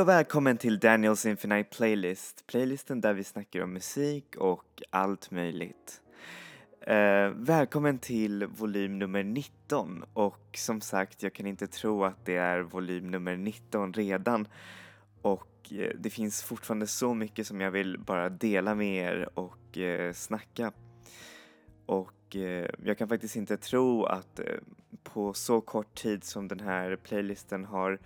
Hej och välkommen till Daniels Infinite Playlist, playlisten där vi snackar om musik och allt möjligt. Eh, välkommen till volym nummer 19 och som sagt, jag kan inte tro att det är volym nummer 19 redan och eh, det finns fortfarande så mycket som jag vill bara dela med er och eh, snacka. Och eh, jag kan faktiskt inte tro att eh, på så kort tid som den här playlisten har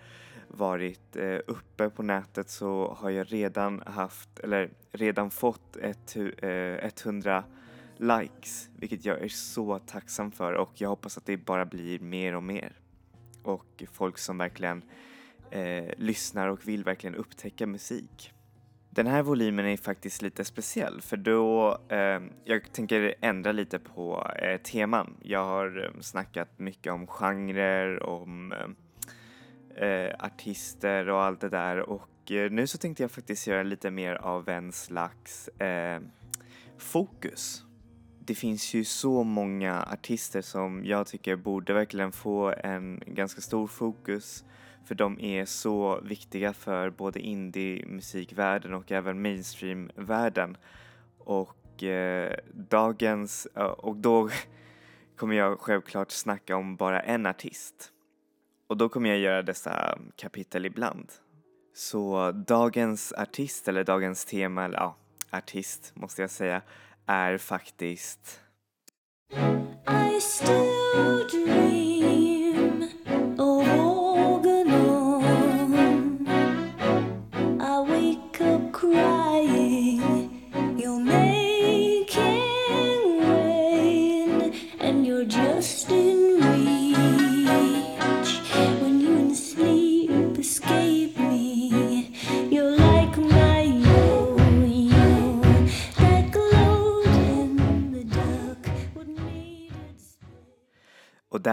varit eh, uppe på nätet så har jag redan haft, eller redan fått ett, eh, 100 likes, vilket jag är så tacksam för och jag hoppas att det bara blir mer och mer. Och folk som verkligen eh, lyssnar och vill verkligen upptäcka musik. Den här volymen är faktiskt lite speciell för då, eh, jag tänker ändra lite på eh, teman. Jag har eh, snackat mycket om genrer, om eh, eh, artister och allt det där och eh, nu så tänkte jag faktiskt göra lite mer av en slags eh, fokus. Det finns ju så många artister som jag tycker borde verkligen få en ganska stor fokus för de är så viktiga för både indie-musikvärlden och även mainstream-världen. Och eh, dagens, eh, och då kommer jag självklart snacka om bara en artist. Och då kommer jag göra dessa kapitel ibland. Så dagens artist, eller dagens tema, eller ja, artist måste jag säga, är faktiskt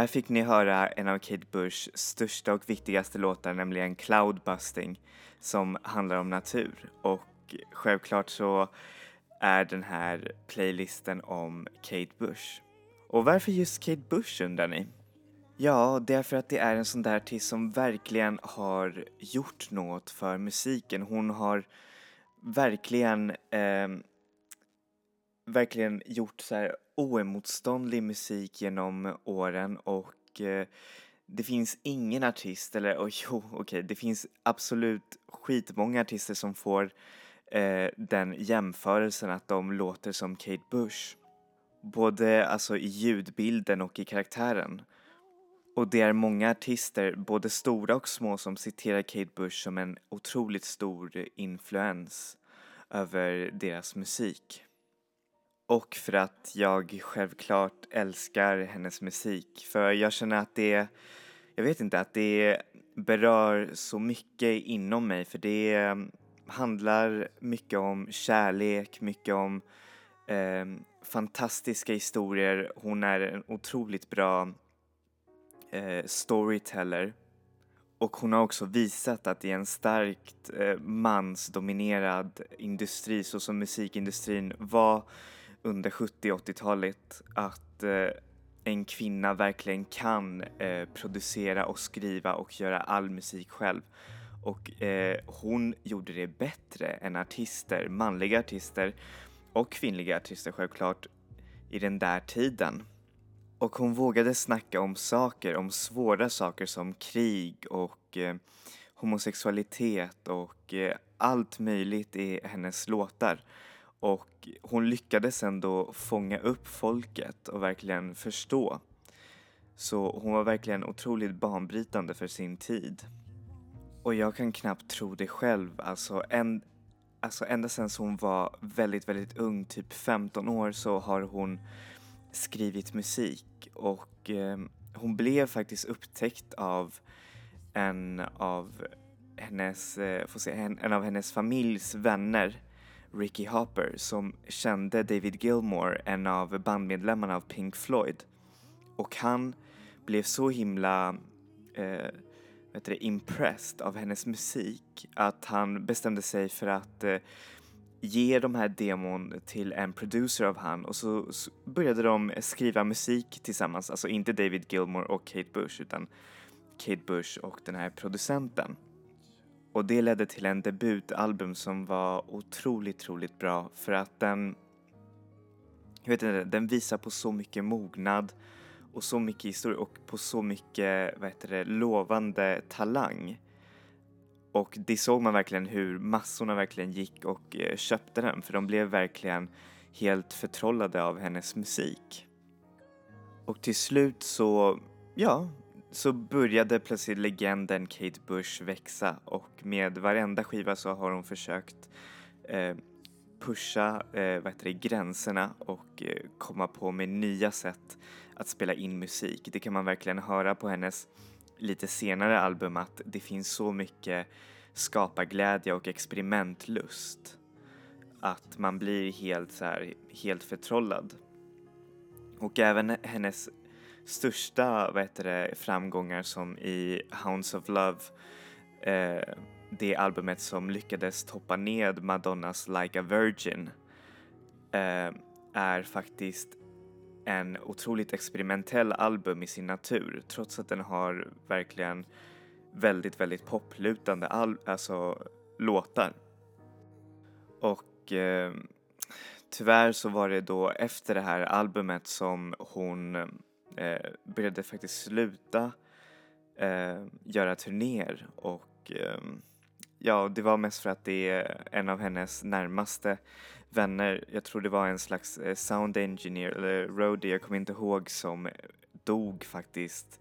där fick ni höra en av Kate Bushs största och viktigaste låtar, nämligen Cloudbusting, som handlar om natur. Och självklart så är den här playlisten om Kate Bush. Och varför just Kate Bush undrar ni? Ja, det är för att det är en sån där artist som verkligen har gjort något för musiken. Hon har verkligen eh, verkligen gjort så här oemotståndlig musik genom åren och eh, det finns ingen artist, eller oh, jo okej, okay, det finns absolut skitmånga artister som får eh, den jämförelsen att de låter som Kate Bush. Både alltså i ljudbilden och i karaktären. Och det är många artister, både stora och små, som citerar Kate Bush som en otroligt stor influens över deras musik. Och för att jag självklart älskar hennes musik. För jag känner att det, jag vet inte, att det berör så mycket inom mig. För det handlar mycket om kärlek, mycket om eh, fantastiska historier. Hon är en otroligt bra eh, storyteller. Och hon har också visat att i en starkt eh, mansdominerad industri, såsom musikindustrin var under 70 80-talet att eh, en kvinna verkligen kan eh, producera och skriva och göra all musik själv. Och eh, hon gjorde det bättre än artister, manliga artister och kvinnliga artister självklart, i den där tiden. Och hon vågade snacka om saker, om svåra saker som krig och eh, homosexualitet och eh, allt möjligt i hennes låtar. Och hon lyckades ändå fånga upp folket och verkligen förstå. Så hon var verkligen otroligt banbrytande för sin tid. Och jag kan knappt tro det själv, alltså, en, alltså ända sedan hon var väldigt, väldigt ung, typ 15 år, så har hon skrivit musik och eh, hon blev faktiskt upptäckt av en av hennes, eh, får se, en, en av hennes familjs vänner Ricky Hopper som kände David Gilmore, en av bandmedlemmarna av Pink Floyd. Och han blev så himla eh, vet du, impressed av hennes musik att han bestämde sig för att eh, ge de här demon till en producer av han och så, så, började de skriva musik tillsammans, alltså inte David Gilmore och Kate Bush utan Kate Bush och den här producenten. Och det ledde till en debutalbum som var otroligt, otroligt bra för att den, jag vet inte, den visar på så mycket mognad och så mycket historia och på så mycket, vad heter det, lovande talang. Och det såg man verkligen hur massorna verkligen gick och eh, köpte den för de blev verkligen helt förtrollade av hennes musik. Och till slut så, ja, så började plötsligt legenden Kate Bush växa och med varenda skiva så har hon försökt eh, pusha eh, vad heter det, gränserna och eh, komma på med nya sätt att spela in musik. Det kan man verkligen höra på hennes lite senare album att det finns så mycket skaparglädje och experimentlust att man blir helt så här, helt förtrollad. Och även hennes största vad heter det, framgångar som i Hounds of Love, eh, det albumet som lyckades toppa ned Madonnas Like a Virgin, eh, är faktiskt en otroligt experimentell album i sin natur trots att den har verkligen väldigt, väldigt poplutande al- alltså, låtar. Och eh, tyvärr så var det då efter det här albumet som hon eh, började faktiskt sluta eh, göra turnéer och eh, ja, det var mest för att det är en av hennes närmaste vänner, jag tror det var en slags eh, sound engineer eller roadie, jag kommer inte ihåg, som dog faktiskt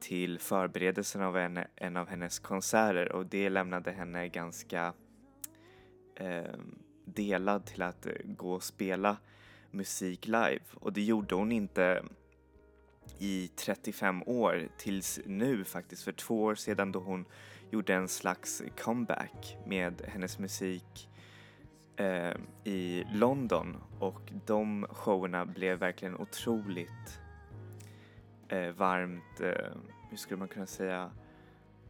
till förberedelsen av en, en av hennes konserter och det lämnade henne ganska eh, delad till att eh, gå och spela musik live. Och det gjorde hon inte i 35 år tills nu faktiskt för två år sedan då hon gjorde en slags comeback med hennes musik eh, i London och de showerna blev verkligen otroligt eh, varmt, eh, hur skulle man kunna säga,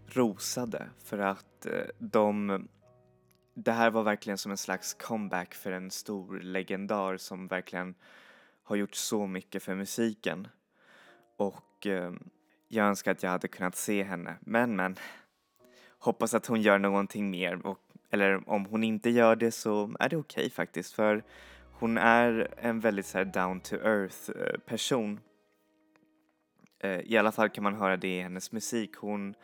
rosade för att eh, de det här var verkligen som en slags comeback för en stor legendar som verkligen har gjort så mycket för musiken. Och eh, jag önskar att jag hade kunnat se henne, men men. Hoppas att hon gör någonting mer och, eller om hon inte gör det så är det okej okay, faktiskt för hon är en väldigt så down to earth eh, person. Eh, I alla fall kan man höra det i hennes musik. Hon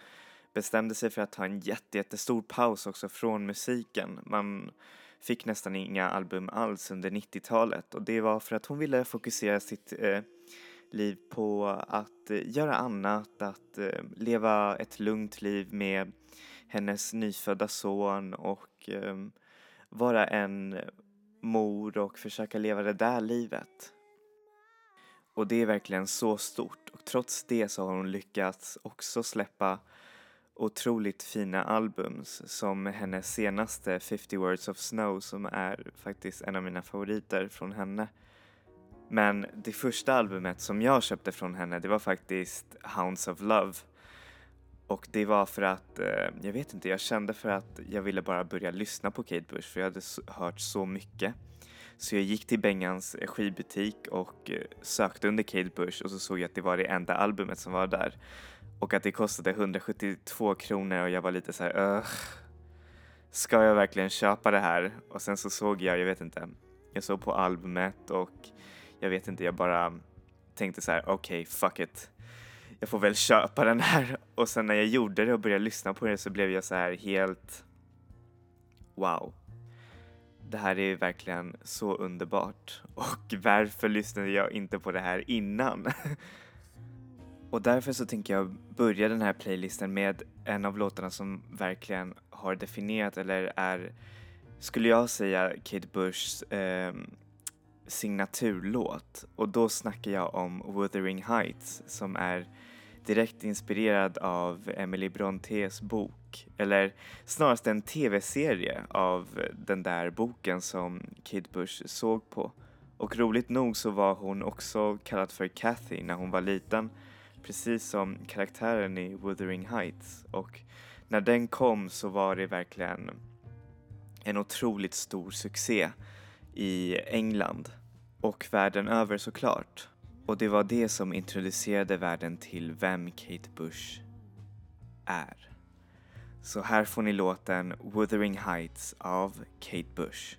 bestämde sig för att ta en jätte, jättestor paus också från musiken. Man fick nästan inga album alls under 90-talet och det var för att hon ville fokusera sitt eh, liv på att eh, göra annat, att eh, leva ett lugnt liv med hennes nyfödda son och ehm, vara en mor och försöka leva det där livet. Och det är verkligen så stort och trots det så har hon lyckats också släppa otroligt fina albums som hennes senaste 50 Words of Snow som är faktiskt en av mina favoriter från henne. Men det första albumet som jag köpte från henne det var faktiskt Hounds of Love. Och det var för att, eh, jag vet inte, jag kände för att jag ville bara börja lyssna på Kate Bush för jag hade hört så mycket. Så jag gick till Bengans eh, skivbutik och eh, sökte under Kate Bush och så såg jag att det var det enda albumet som var där. Och att det kostade 172 kronor och jag var lite så här, ska jag verkligen köpa det här? Och sen så såg jag, jag vet inte, jag såg på albumet och jag vet inte, jag bara tänkte så här: okej, okay, fuck it. Jag får väl köpa den här. Och sen när jag gjorde det och började lyssna på det så blev jag så här helt wow. Det här är verkligen så underbart och varför lyssnade jag inte på det här innan? och därför så tänker jag börja den här playlisten med en av låtarna som verkligen har definierat eller är, skulle jag säga, Kate Bushs eh, signaturlåt. Och då snackar jag om Wuthering Heights som är direkt inspirerad av Emily Brontes bok. Eller snarast en tv-serie av den där boken som Kid Bush såg på. Och roligt nog så var hon också kallad för Kathy när hon var liten precis som karaktären i Wuthering Heights. Och när den kom så var det verkligen en otroligt stor succé i England och världen över såklart. Och det var det som introducerade världen till vem Kate Bush är. Så här får ni låten Wuthering Heights av Kate Bush.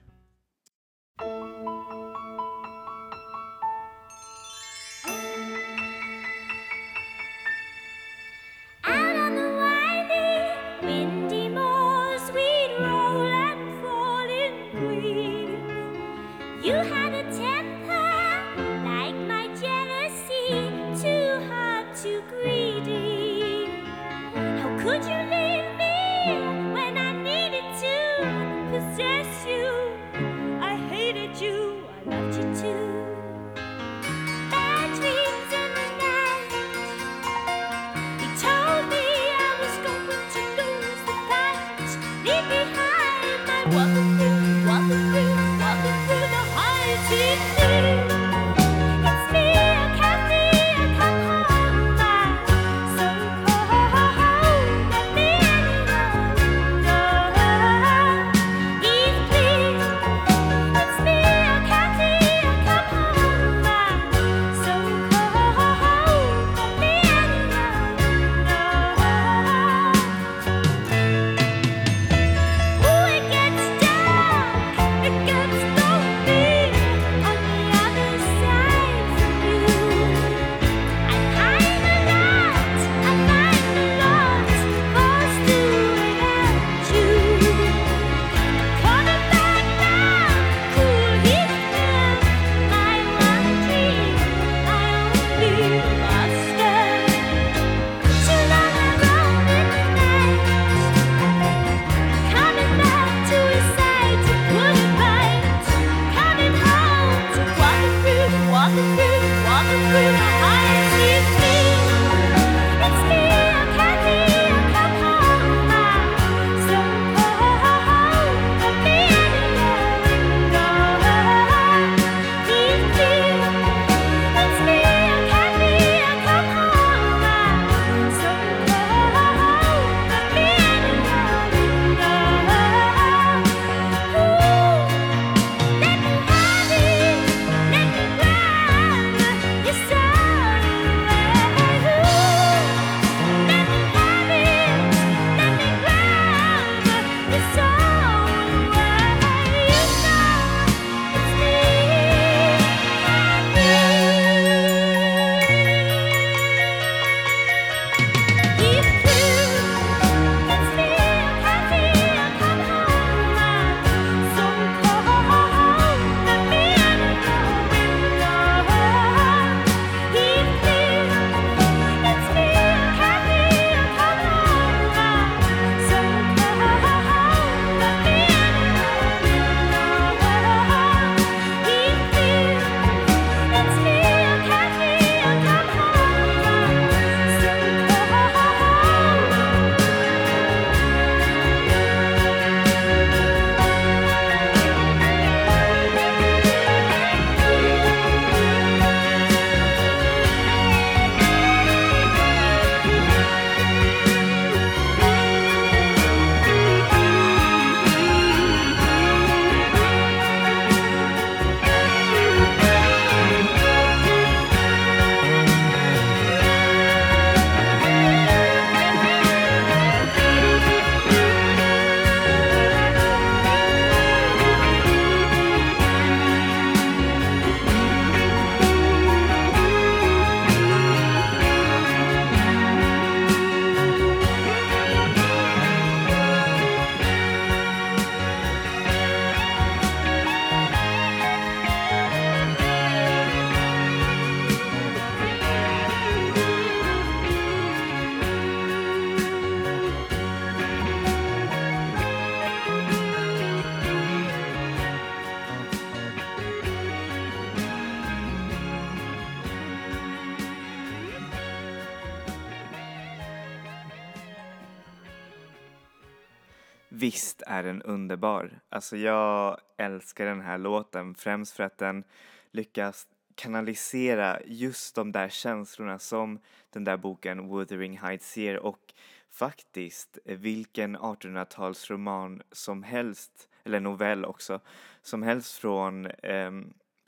Visst är den underbar. Alltså jag älskar den här låten främst för att den lyckas kanalisera just de där känslorna som den där boken Wuthering Heights ger och faktiskt vilken 1800-talsroman som helst, eller novell också, som helst från eh,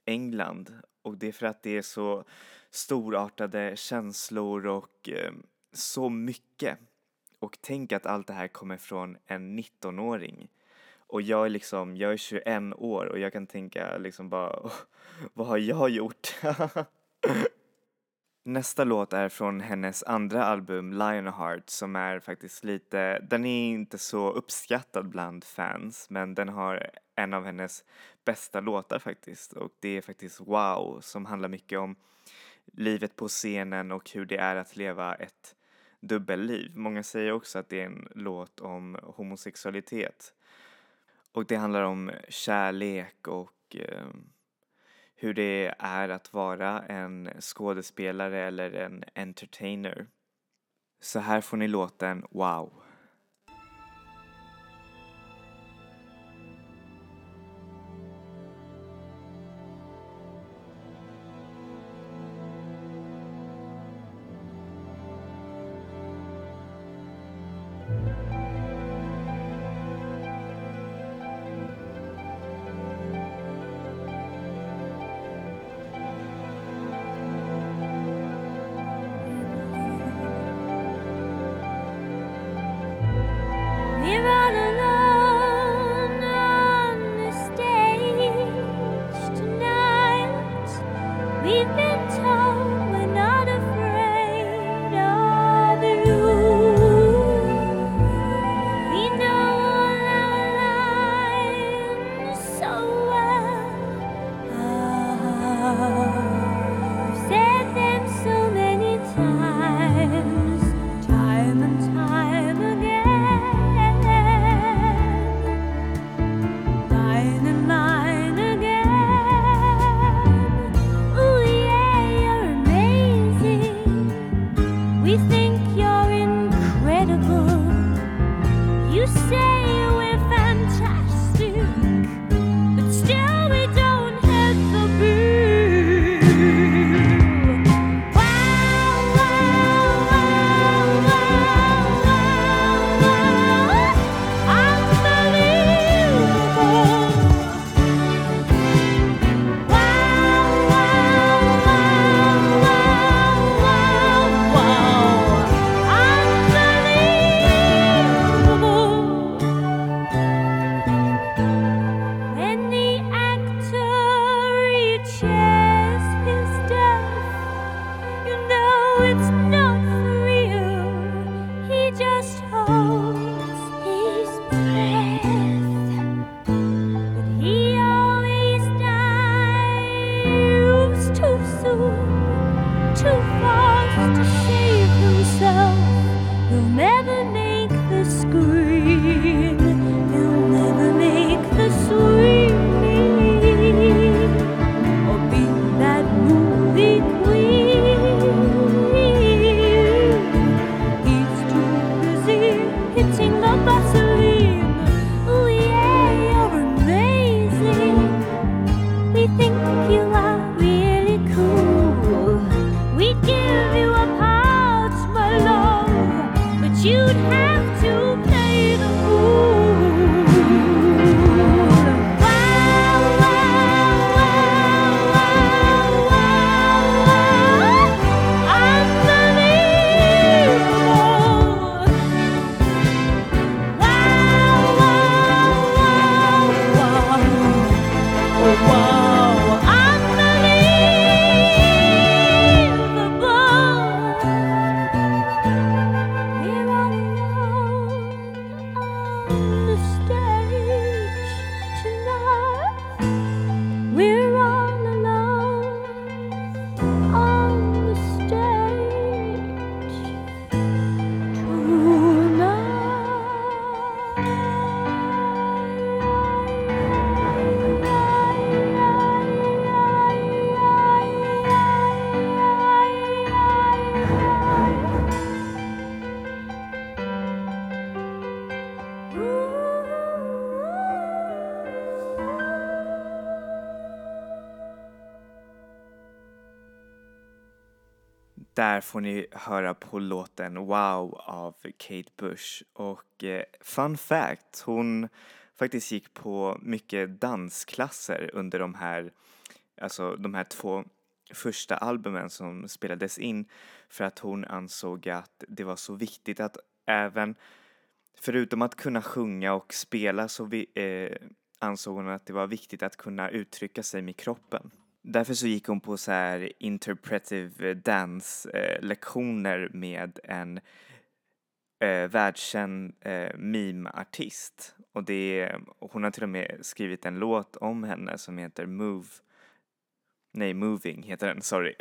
England och det är för att det är så storartade känslor och eh, så mycket och tänk att allt det här kommer från en 19-åring. Och jag är liksom, jag är 21 år och jag kan tänka liksom bara, vad har jag gjort? Nästa låt är från hennes andra album Lionheart som är faktiskt lite, den är inte så uppskattad bland fans men den har en av hennes bästa låtar faktiskt och det är faktiskt Wow som handlar mycket om livet på scenen och hur det är att leva ett dubbelliv. Många säger också att det är en låt om homosexualitet och det handlar om kärlek och eh, hur det är att vara en skådespelare eller en entertainer. Så här får ni låten Wow. Där får ni höra på låten Wow av Kate Bush och eh, fun fact, hon faktiskt gick på mycket dansklasser under de här, alltså de här två första albumen som spelades in för att hon ansåg att det var så viktigt att även förutom att kunna sjunga och spela så vi, eh, ansåg hon att det var viktigt att kunna uttrycka sig med kroppen. Därför så gick hon på så här interpretive eh, dance eh, lektioner med en eh, världskänd eh, meme-artist. Och det, hon har till och med skrivit en låt om henne som heter Move. Nej, Moving heter den, sorry.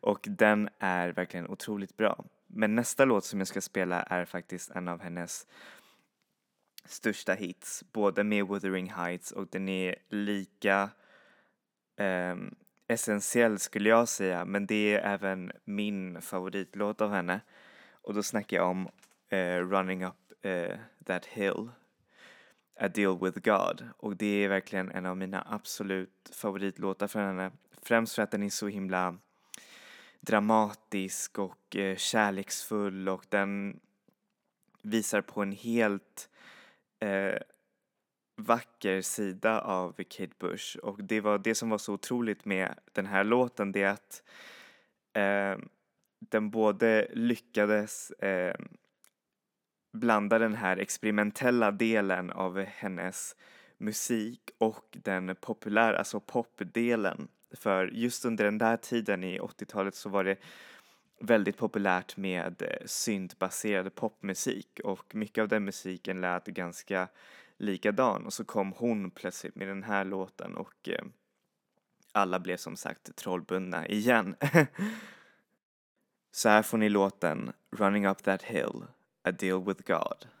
och den är verkligen otroligt bra. Men nästa låt som jag ska spela är faktiskt en av hennes största hits, både med Wuthering Heights och den är lika eh, essentiell skulle jag säga, men det är även min favoritlåt av henne. Och då snackar jag om eh, Running Up eh, That Hill, A Deal With God. Och det är verkligen en av mina absolut favoritlåtar från henne. Främst för att den är så himla dramatisk och eh, kärleksfull och den visar på en helt eh, vacker sida av Kate Bush och det var det som var så otroligt med den här låten det är att eh, den både lyckades eh, blanda den här experimentella delen av hennes musik och den populära, alltså popdelen. För just under den där tiden i 80-talet så var det väldigt populärt med eh, syntbaserad popmusik och mycket av den musiken lät ganska likadan och så kom hon plötsligt med den här låten och eh, alla blev som sagt trollbundna igen. så här får ni låten Running Up That Hill, A Deal With God.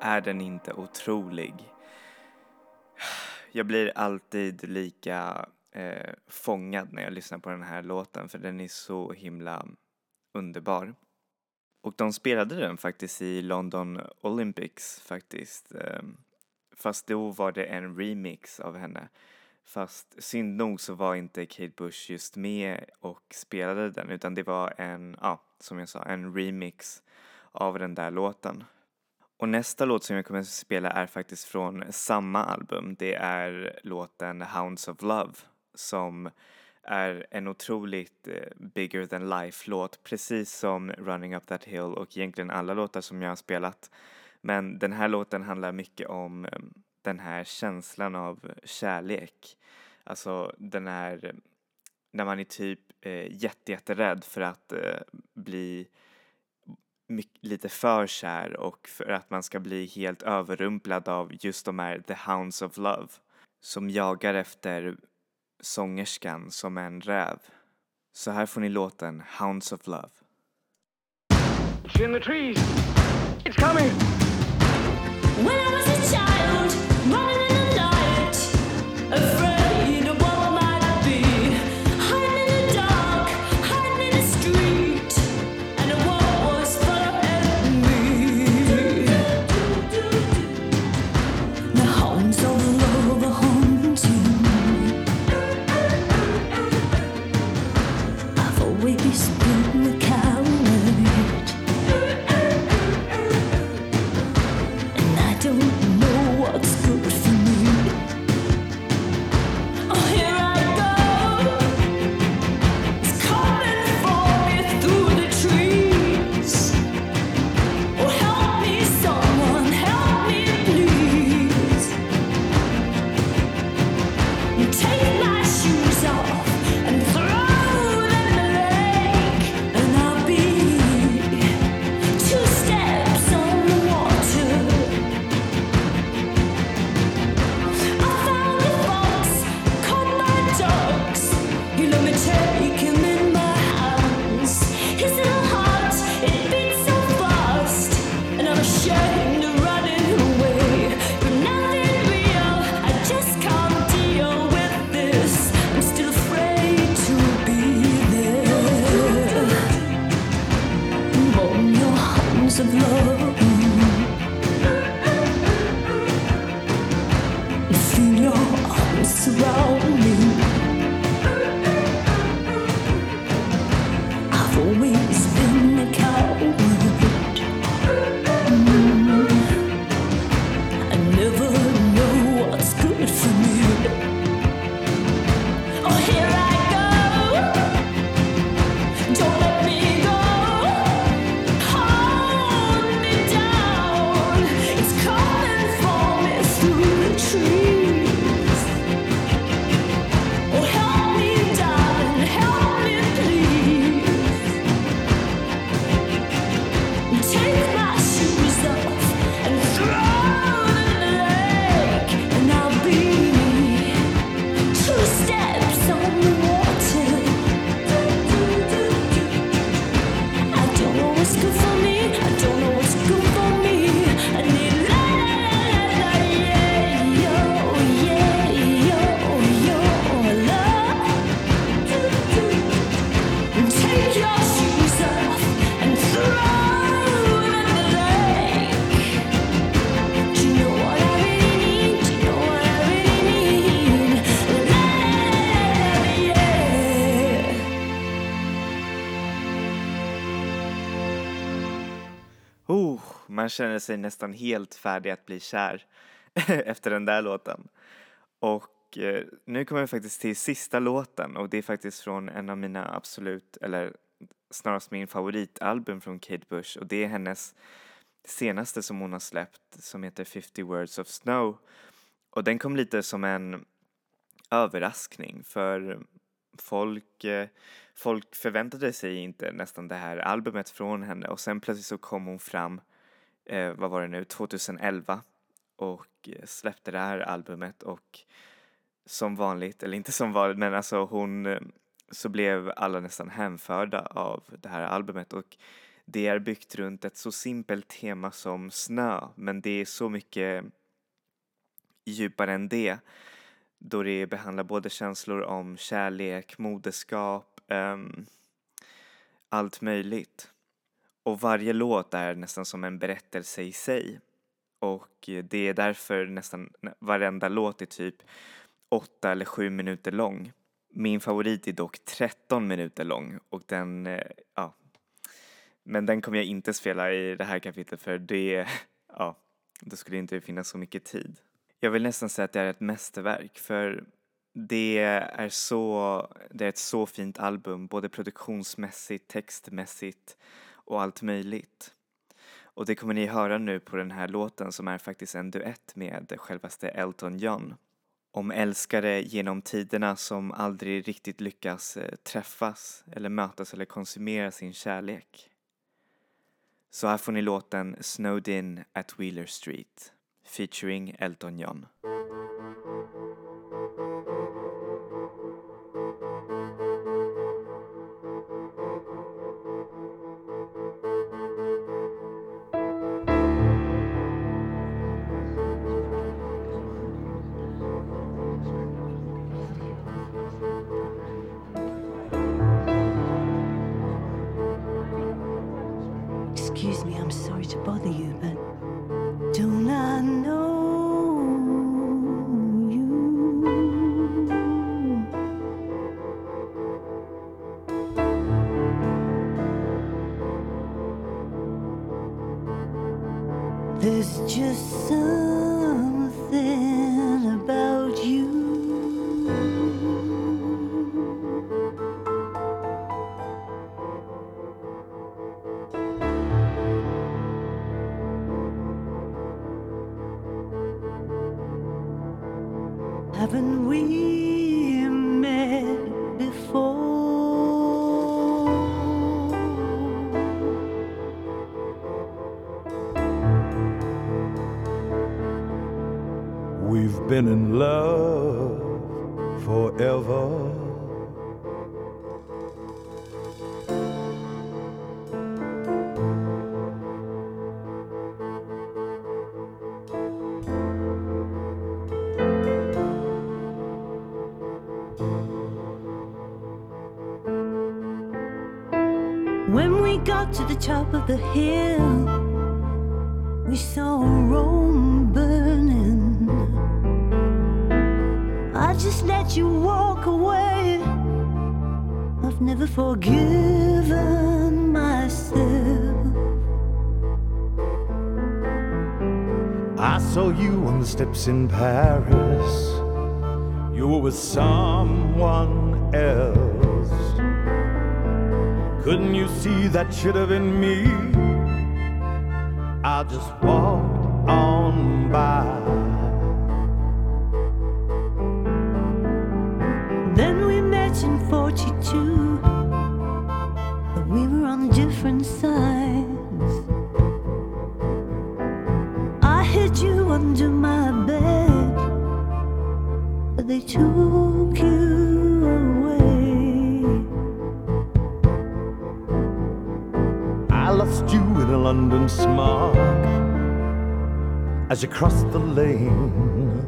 Är den inte otrolig? Jag blir alltid lika eh, fångad när jag lyssnar på den här låten för den är så himla underbar. Och de spelade den faktiskt i London Olympics faktiskt. Eh, fast då var det en remix av henne. Fast synd nog så var inte Kate Bush just med och spelade den utan det var en, ja, som jag sa, en remix av den där låten. Och nästa låt som jag kommer att spela är faktiskt från samma album. Det är låten Hounds of Love som är en otroligt eh, bigger than life-låt, precis som Running Up That Hill och egentligen alla låtar som jag har spelat. Men den här låten handlar mycket om eh, den här känslan av kärlek. Alltså den här, eh, när man är typ eh, jättejätterädd för att eh, bli mycket, lite för kär och för att man ska bli helt överrumplad av just de här The Hounds of Love som jagar efter sångerskan som en räv. Så här får ni låten Hounds of Love. It's in the trees. It's coming. When I was a child, love. Man känner sig nästan helt färdig att bli kär efter den där låten. Och eh, nu kommer vi faktiskt till sista låten och det är faktiskt från en av mina absolut, eller snarast min favoritalbum från Kate Bush och det är hennes senaste som hon har släppt som heter 50 Words of Snow. Och den kom lite som en överraskning för folk, eh, folk förväntade sig inte nästan det här albumet från henne och sen plötsligt så kom hon fram eh, vad var det nu, 2011 och eh, släppte det här albumet och som vanligt, eller inte som vanligt, men alltså hon, eh, så blev alla nästan hänförda av det här albumet. Och Det är byggt runt ett så simpelt tema som snö, men det är så mycket djupare än det. Då det behandlar både känslor om kärlek, moderskap, um, allt möjligt. Och varje låt är nästan som en berättelse i sig. Och det är därför nästan varenda låt är typ åtta eller sju minuter lång. Min favorit är dock 13 minuter lång och den, eh, ja. Men den kommer jag inte spela i det här kapitlet för det, ja, då skulle det inte finnas så mycket tid. Jag vill nästan säga att det är ett mästerverk för det är så, det är ett så fint album, både produktionsmässigt, textmässigt och allt möjligt. Och det kommer ni höra nu på den här låten som är faktiskt en duett med självaste Elton John. Om älskare genom tiderna som aldrig riktigt lyckas eh, träffas eller mötas eller konsumera sin kärlek. Så här får ni låten Snowed In at Wheeler Street featuring Elton John. To bother you, Haven't we got to the top of the hill, we saw Rome burning. I just let you walk away. I've never forgiven myself. I saw you on the steps in Paris. You were with someone else. Couldn't you see that should have been me? I just as you crossed the lane.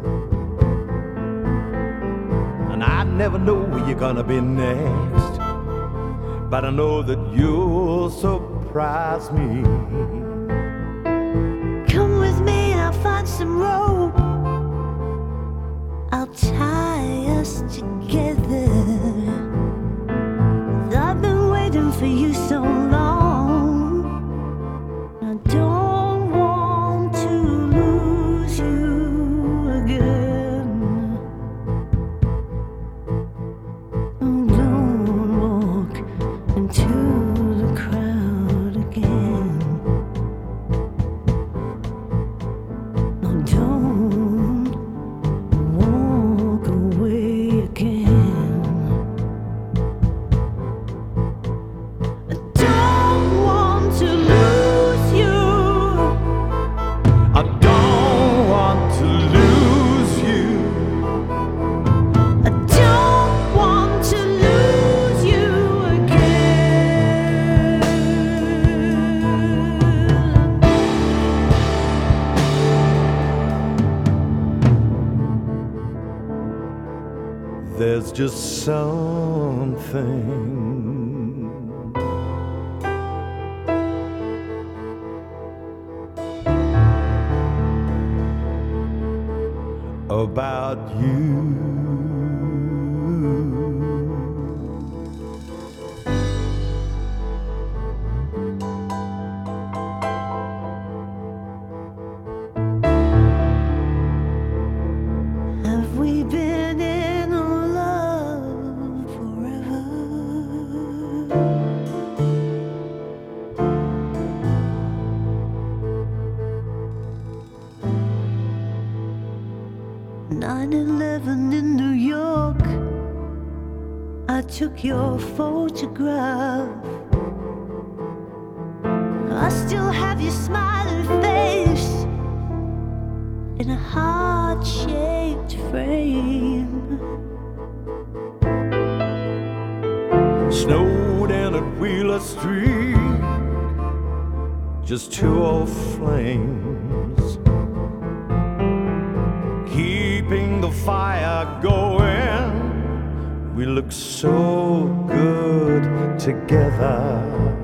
And I never know where you're gonna be next, but I know that you'll surprise me. Just something about you. In a heart shaped frame. Snowed in at Wheeler Street, just two old flames. Keeping the fire going, we look so good together.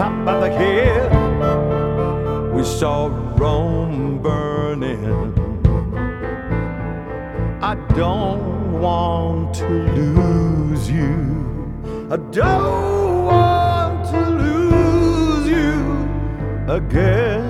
Top of the hill, we saw Rome burning. I don't want to lose you. I don't want to lose you again.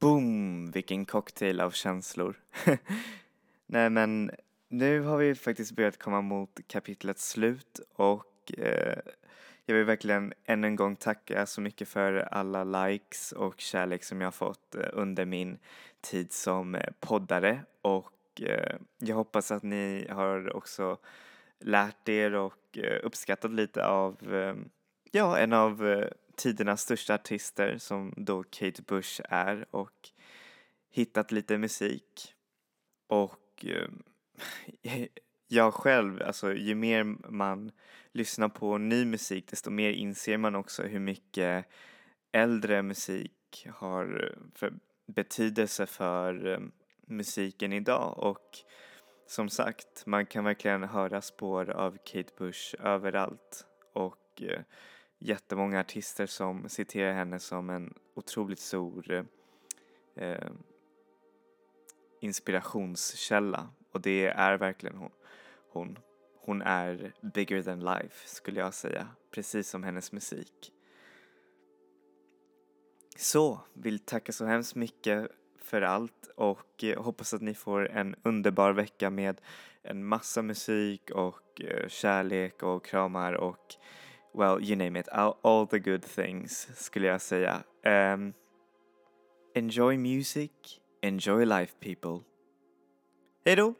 Boom! Vilken cocktail av känslor. Nej men nu har vi faktiskt börjat komma mot kapitlets slut och eh, jag vill verkligen än en gång tacka så mycket för alla likes och kärlek som jag har fått eh, under min tid som eh, poddare och eh, jag hoppas att ni har också lärt er och eh, uppskattat lite av eh, ja, en av eh, tidernas största artister som då Kate Bush är och hittat lite musik. Och eh, jag själv, alltså ju mer man lyssnar på ny musik desto mer inser man också hur mycket äldre musik har för betydelse för eh, musiken idag och som sagt, man kan verkligen höra spår av Kate Bush överallt och eh, jättemånga artister som citerar henne som en otroligt stor eh, inspirationskälla och det är verkligen hon. Hon, hon är bigger than life skulle jag säga, precis som hennes musik. Så, vill tacka så hemskt mycket för allt och eh, hoppas att ni får en underbar vecka med en massa musik och eh, kärlek och kramar och well, you name it, all, all the good things skulle jag säga. Um, enjoy music, enjoy life people. Hejdå!